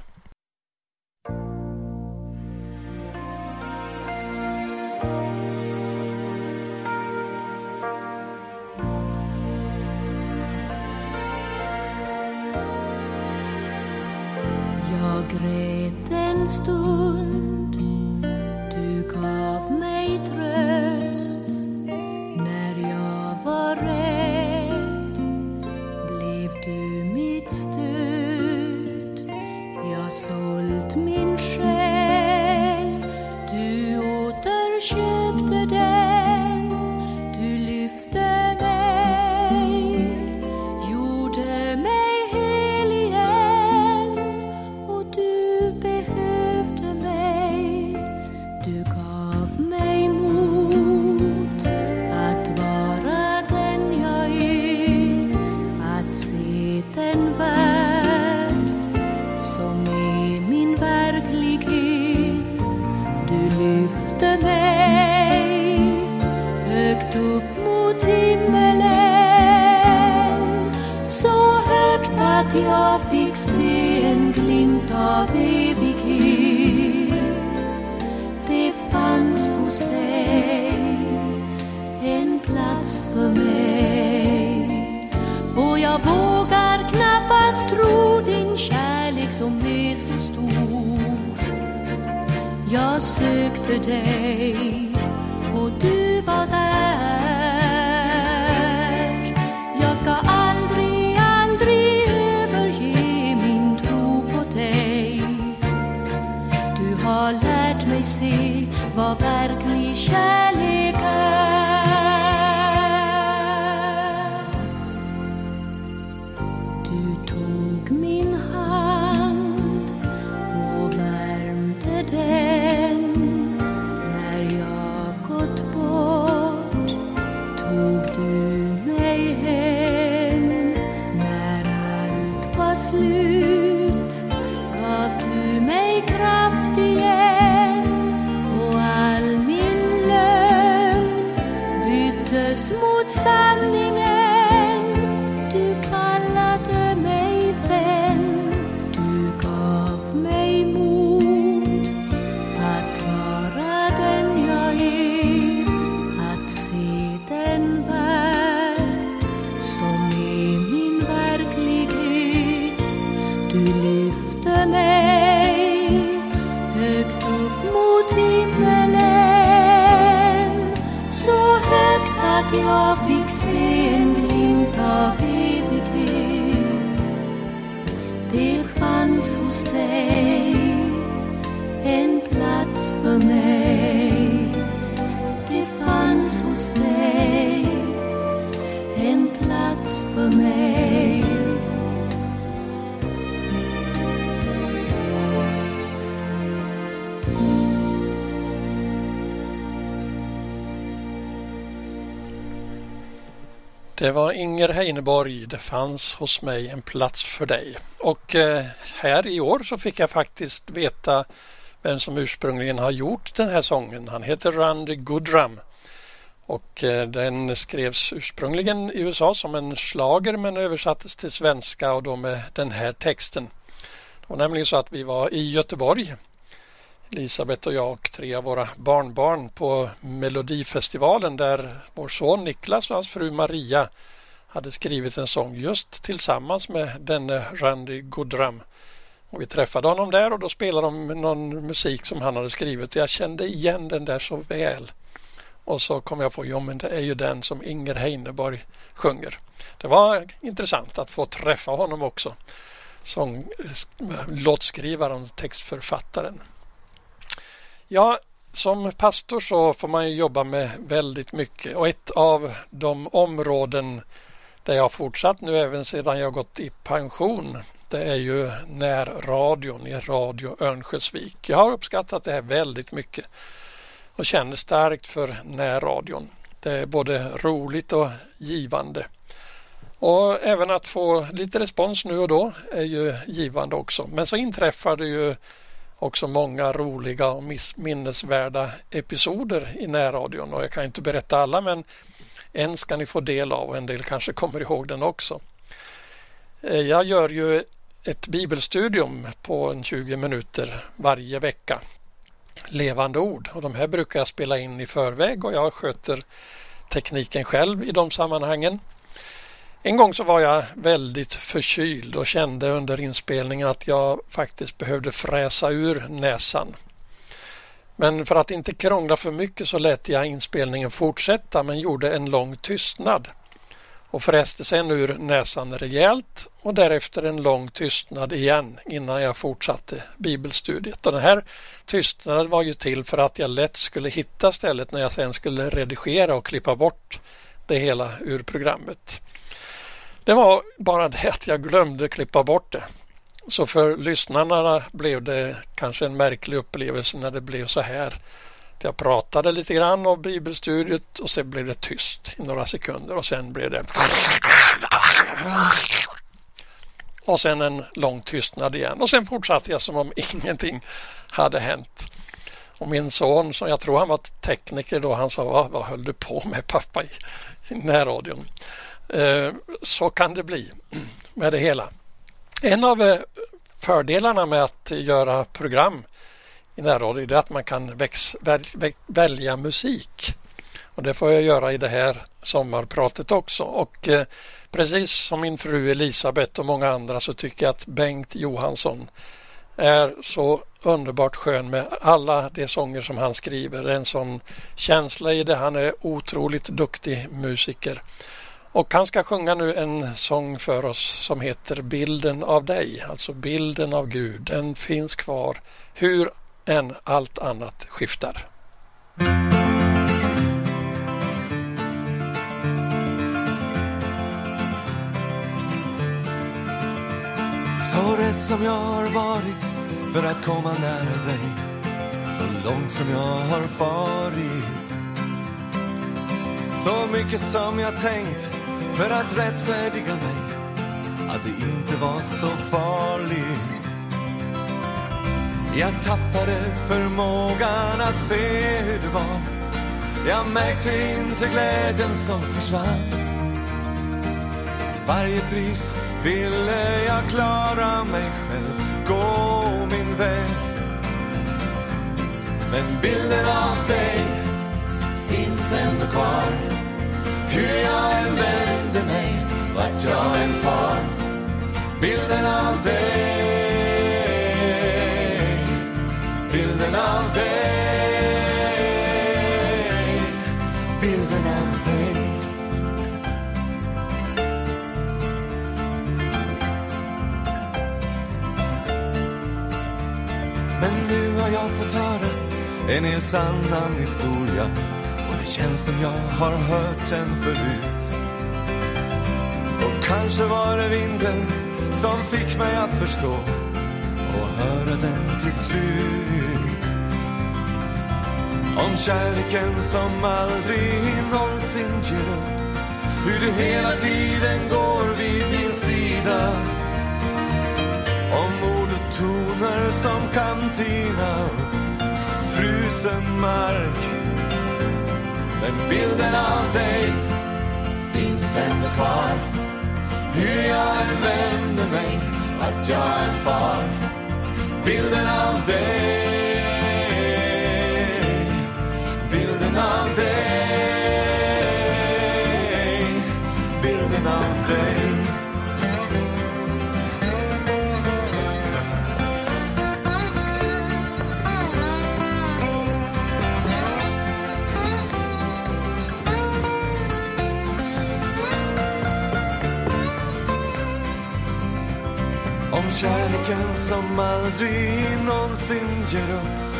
Grät en lyfte mig högt upp mot himmelen. Så högt att jag fick se en glimt av evighet. Det fanns hos dig en plats för mig. Och jag vågar knappast tro din kärlek som är your sick today. Det var Inger Heineborg. Det fanns hos mig en plats för dig. Och eh, här i år så fick jag faktiskt veta vem som ursprungligen har gjort den här sången. Han heter Randy Goodrum. Och eh, den skrevs ursprungligen i USA som en slager men översattes till svenska och då med den här texten. Det var nämligen så att vi var i Göteborg Elisabeth och jag och tre av våra barnbarn på Melodifestivalen där vår son Niklas och hans fru Maria hade skrivit en sång just tillsammans med denne Randy Goodrum. Och vi träffade honom där och då spelade de någon musik som han hade skrivit. Jag kände igen den där så väl. Och så kom jag på, jo men det är ju den som Inger Heineborg sjunger. Det var intressant att få träffa honom också. Sång, låtskrivaren och textförfattaren. Ja, som pastor så får man ju jobba med väldigt mycket och ett av de områden där jag har fortsatt nu även sedan jag gått i pension det är ju närradion i Radio Örnsköldsvik. Jag har uppskattat det här väldigt mycket och känner starkt för närradion. Det är både roligt och givande. Och även att få lite respons nu och då är ju givande också. Men så inträffar det ju också många roliga och minnesvärda episoder i närradion och jag kan inte berätta alla men en ska ni få del av och en del kanske kommer ihåg den också. Eh, jag gör ju ett bibelstudium på en 20 minuter varje vecka. Levande ord och de här brukar jag spela in i förväg och jag sköter tekniken själv i de sammanhangen. En gång så var jag väldigt förkyld och kände under inspelningen att jag faktiskt behövde fräsa ur näsan. Men för att inte krångla för mycket så lät jag inspelningen fortsätta men gjorde en lång tystnad och fräste sen ur näsan rejält och därefter en lång tystnad igen innan jag fortsatte bibelstudiet. Och den här tystnaden var ju till för att jag lätt skulle hitta stället när jag sen skulle redigera och klippa bort det hela ur programmet. Det var bara det att jag glömde klippa bort det. Så för lyssnarna blev det kanske en märklig upplevelse när det blev så här. Jag pratade lite grann om bibelstudiet och sen blev det tyst i några sekunder och sen blev det och sen en lång tystnad igen och sen fortsatte jag som om ingenting hade hänt. Och min son, som jag tror han var tekniker då, han sa vad, vad höll du på med pappa i, i närradion? Eh, så kan det bli med det hela. En av eh, fördelarna med att göra program i närradio är att man kan välja musik. Och det får jag göra i det här sommarpratet också. Och eh, precis som min fru Elisabeth och många andra så tycker jag att Bengt Johansson är så underbart skön med alla de sånger som han skriver. Det är en sån känsla i det. Han är otroligt duktig musiker. Och han ska sjunga nu en sång för oss som heter Bilden av dig, alltså bilden av Gud. Den finns kvar hur än allt annat skiftar. Så rädd som jag har varit för att komma nära dig Så långt som jag har farit så mycket som jag tänkt för att rättfärdiga mig. Att det inte var så farligt. Jag tappade förmågan att se hur det var. Jag märkte inte glädjen som försvann. Varje pris ville jag klara mig själv, gå min väg. Men bilden av dig finns ändå kvar. Hur jag än vänder mig, vart jag än far. Bilden av dig, bilden av dig, bilden av dig. Men nu har jag fått höra en helt annan historia känns som jag har hört den förut. Och kanske var det vinden som fick mig att förstå och höra den till slut. Om kärleken som aldrig någonsin ger upp hur du hela tiden går vid min sida om ord och toner som kan tina upp frusen mark. Men bilden av dig finns ändå kvar. Hur jag än vänder mig, att jag än far. Bilden av dig, bilden av som aldrig någonsin ger upp.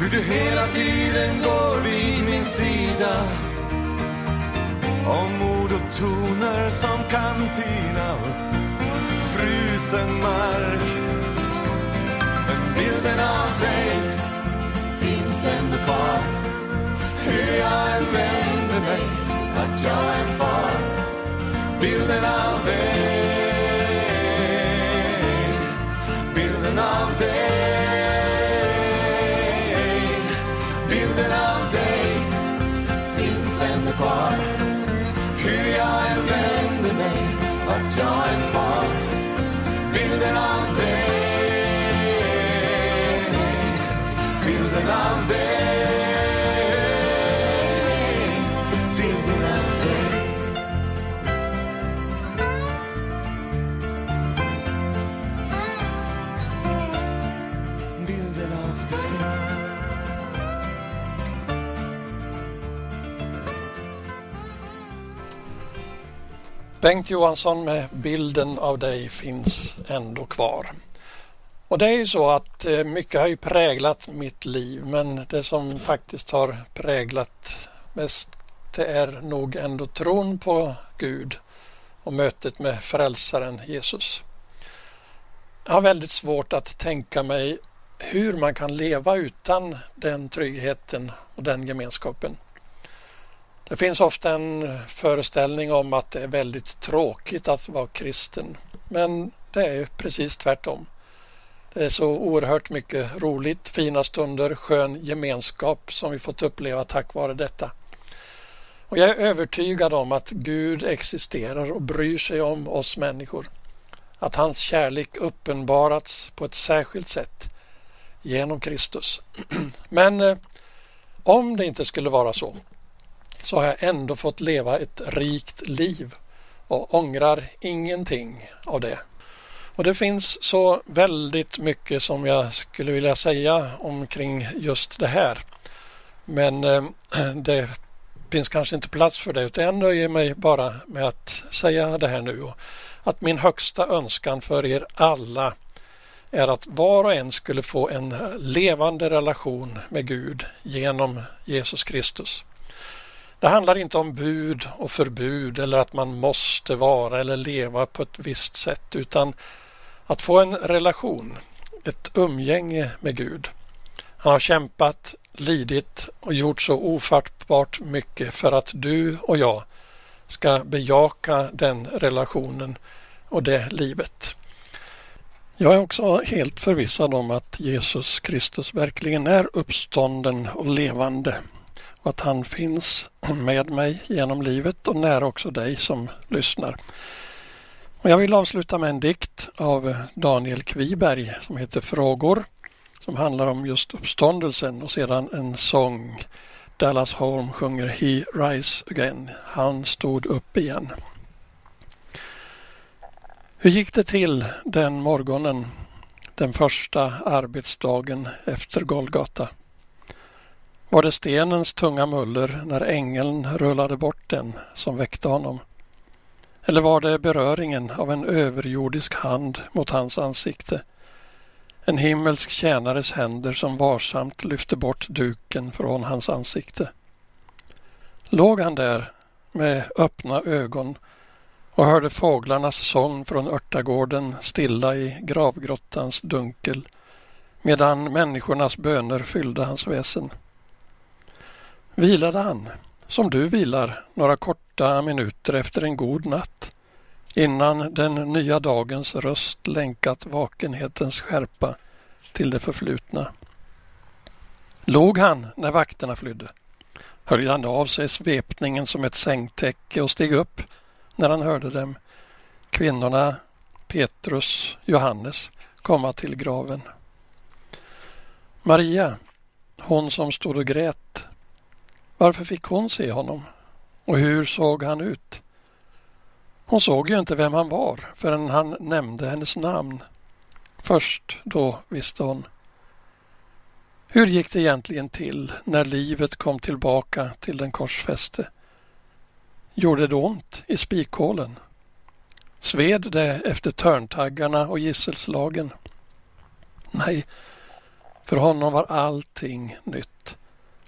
Hur du hela tiden går vid min sida. Om ord och toner som kan tina upp Frusen mark. Men bilden av dig finns ändå kvar. Hur jag än vänder mig, att jag är far. Bilden av dig Bilden av dig Bilden Bengt Johansson med bilden av dig finns ändå kvar. Och det är ju så att eh, mycket har ju präglat mitt liv men det som faktiskt har präglat mest det är nog ändå tron på Gud och mötet med frälsaren Jesus. Jag har väldigt svårt att tänka mig hur man kan leva utan den tryggheten och den gemenskapen. Det finns ofta en föreställning om att det är väldigt tråkigt att vara kristen. Men det är precis tvärtom. Det är så oerhört mycket roligt, fina stunder, skön gemenskap som vi fått uppleva tack vare detta. Och jag är övertygad om att Gud existerar och bryr sig om oss människor. Att hans kärlek uppenbarats på ett särskilt sätt genom Kristus. Men eh, om det inte skulle vara så så har jag ändå fått leva ett rikt liv och ångrar ingenting av det. Och det finns så väldigt mycket som jag skulle vilja säga omkring just det här. Men eh, det finns kanske inte plats för det utan jag nöjer mig bara med att säga det här nu. Och att min högsta önskan för er alla är att var och en skulle få en levande relation med Gud genom Jesus Kristus. Det handlar inte om bud och förbud eller att man måste vara eller leva på ett visst sätt utan att få en relation, ett umgänge med Gud. Han har kämpat, lidit och gjort så ofattbart mycket för att du och jag ska bejaka den relationen och det livet. Jag är också helt förvissad om att Jesus Kristus verkligen är uppstånden och levande och att han finns med mig genom livet och nära också dig som lyssnar. Och jag vill avsluta med en dikt av Daniel Kviberg som heter Frågor som handlar om just uppståndelsen och sedan en sång Dallas Holm sjunger He Rise Again. Han stod upp igen. Hur gick det till den morgonen, den första arbetsdagen efter Golgata? Var det stenens tunga muller när ängeln rullade bort den som väckte honom? Eller var det beröringen av en överjordisk hand mot hans ansikte? En himmelsk tjänares händer som varsamt lyfte bort duken från hans ansikte. Låg han där med öppna ögon och hörde fåglarnas sång från örtagården stilla i gravgrottans dunkel medan människornas böner fyllde hans väsen. Vilade han, som du vilar, några korta minuter efter en god natt innan den nya dagens röst länkat vakenhetens skärpa till det förflutna. Låg han när vakterna flydde? Höll han av sig svepningen som ett sängtäcke och steg upp när han hörde dem, kvinnorna Petrus, Johannes, komma till graven. Maria, hon som stod och grät, varför fick hon se honom? Och hur såg han ut? Hon såg ju inte vem han var förrän han nämnde hennes namn. Först då visste hon. Hur gick det egentligen till när livet kom tillbaka till den korsfäste? Gjorde det ont i spikhålen? Sved det efter törntaggarna och gisselslagen? Nej, för honom var allting nytt.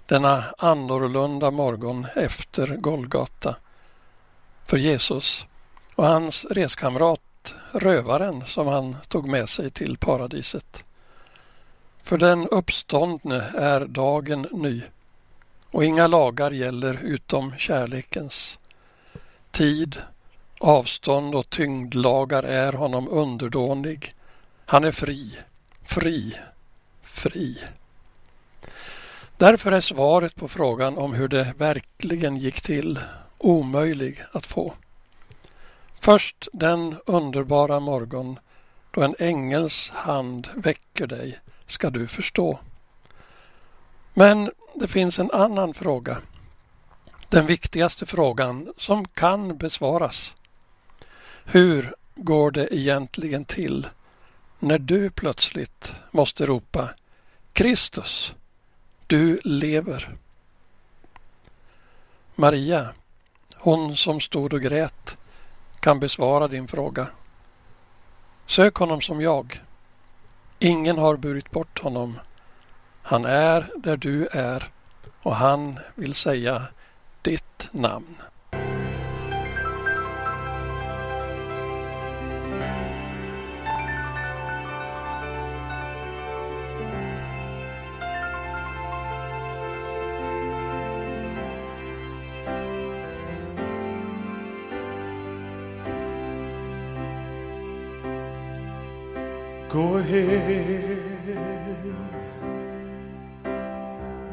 Denna annorlunda morgon efter Golgata. För Jesus och hans reskamrat, rövaren som han tog med sig till paradiset. För den uppståndne är dagen ny och inga lagar gäller utom kärlekens. Tid, avstånd och tyngdlagar är honom underdånig. Han är fri, fri, fri. Därför är svaret på frågan om hur det verkligen gick till omöjlig att få. Först den underbara morgon då en ängels hand väcker dig ska du förstå. Men det finns en annan fråga. Den viktigaste frågan som kan besvaras. Hur går det egentligen till när du plötsligt måste ropa Kristus, du lever. Maria, hon som stod och grät, kan besvara din fråga. Sök honom som jag. Ingen har burit bort honom. Han är där du är och han vill säga ditt namn. Go ahead.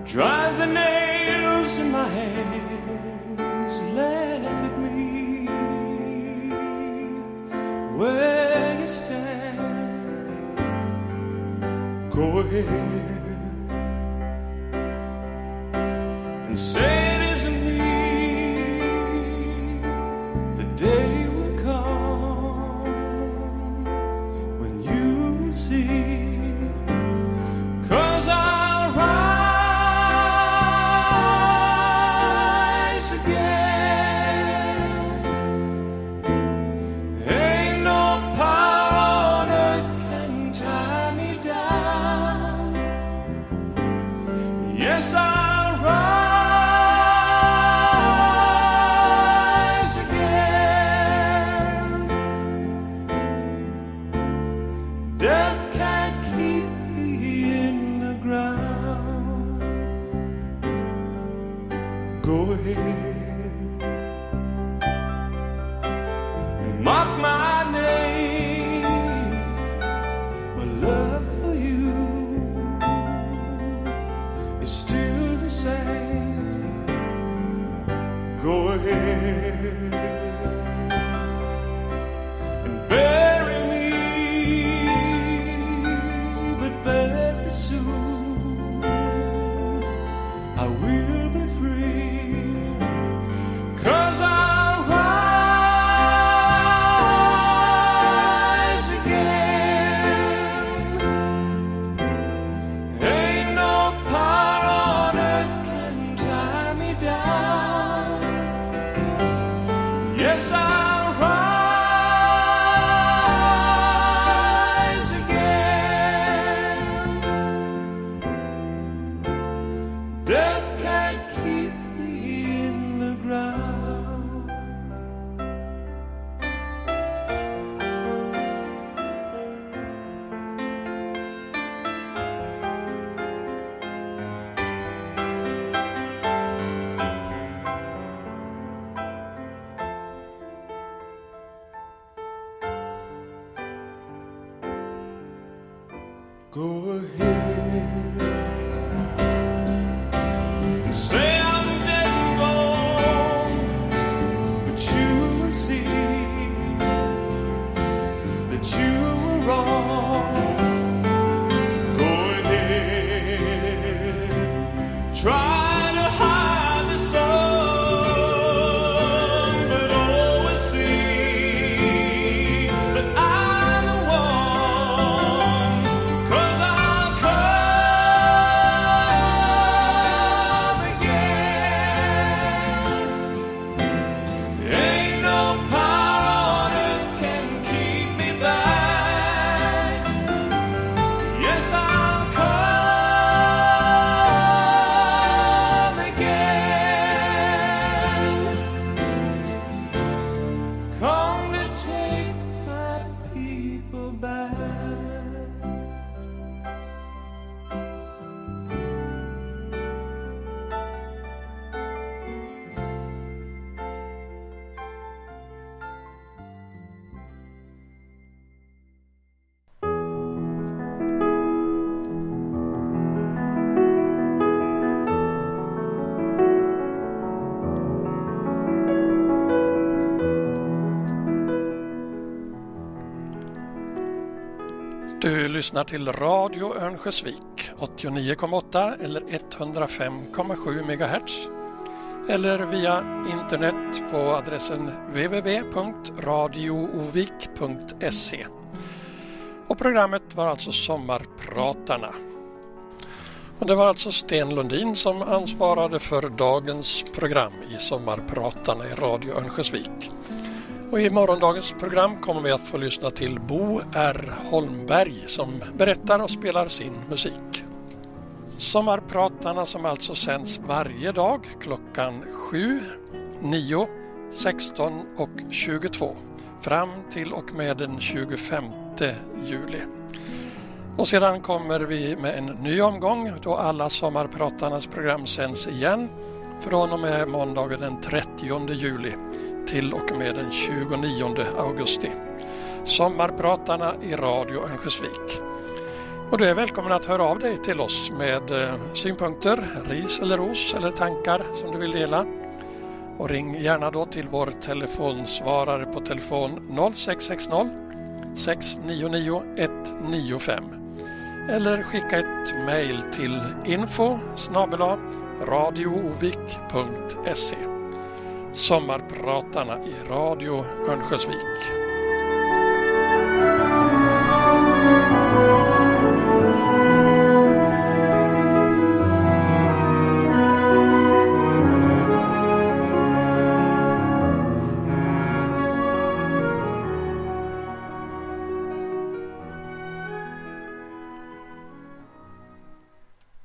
Drive the nails in my hands. Laugh at me where you stand. Go ahead and say Du lyssnar till Radio Örnsköldsvik 89,8 eller 105,7 MHz eller via internet på adressen www.radioovik.se. Och programmet var alltså Sommarpratarna. Och det var alltså Sten Lundin som ansvarade för dagens program i Sommarpratarna i Radio Örnsköldsvik. Och i morgondagens program kommer vi att få lyssna till Bo R Holmberg som berättar och spelar sin musik. Sommarpratarna som alltså sänds varje dag klockan 7, 9, 16 och 22 fram till och med den 25 juli. Och sedan kommer vi med en ny omgång då alla Sommarpratarnas program sänds igen från och med måndagen den 30 juli till och med den 29 augusti. Sommarpratarna i Radio Örnsköldsvik. Och du är välkommen att höra av dig till oss med eh, synpunkter, ris eller ros eller tankar som du vill dela. Och ring gärna då till vår telefonsvarare på telefon 0660 699 195 eller skicka ett mejl till info radioovik.se Sommarpratarna i Radio Örnsköldsvik.